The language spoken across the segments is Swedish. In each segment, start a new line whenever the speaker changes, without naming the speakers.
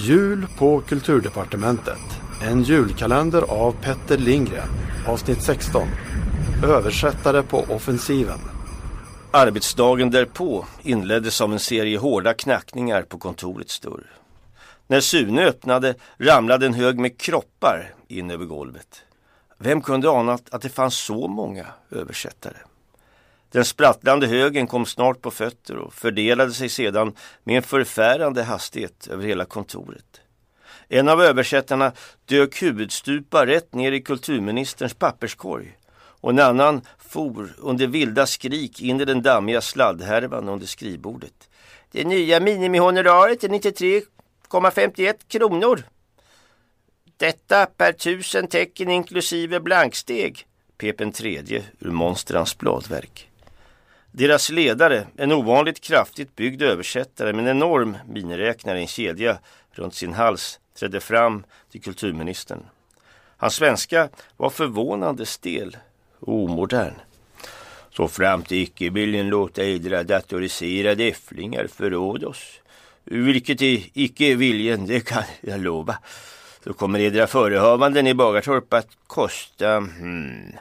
Jul på Kulturdepartementet. En julkalender av Petter Lindgren. Avsnitt 16. Översättare på offensiven.
Arbetsdagen därpå inleddes av en serie hårda knackningar på kontorets dörr. När Sune öppnade ramlade en hög med kroppar in över golvet. Vem kunde anat att det fanns så många översättare? Den sprattlande högen kom snart på fötter och fördelade sig sedan med en förfärande hastighet över hela kontoret. En av översättarna dök huvudstupa rätt ner i kulturministerns papperskorg och en annan for under vilda skrik in i den dammiga sladdhärvan under skrivbordet. Det nya minimihonoraret är 93,51 kronor. Detta per tusen tecken inklusive blanksteg, pep en tredje ur monstrans bladverk. Deras ledare, en ovanligt kraftigt byggd översättare med en enorm miniräknare i en kedja runt sin hals, trädde fram till kulturministern. Hans svenska var förvånande stel och omodern. Så fram till icke-viljen låta edra datoriserade äfflingar förråda oss. Vilket är icke-viljen, det kan jag lova. Så kommer edra förehavanden i Bagartorp att kosta... Hmm,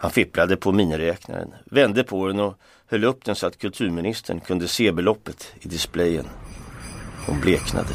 han fipplade på miniräknaren, vände på den och höll upp den så att kulturministern kunde se beloppet i displayen. Hon bleknade.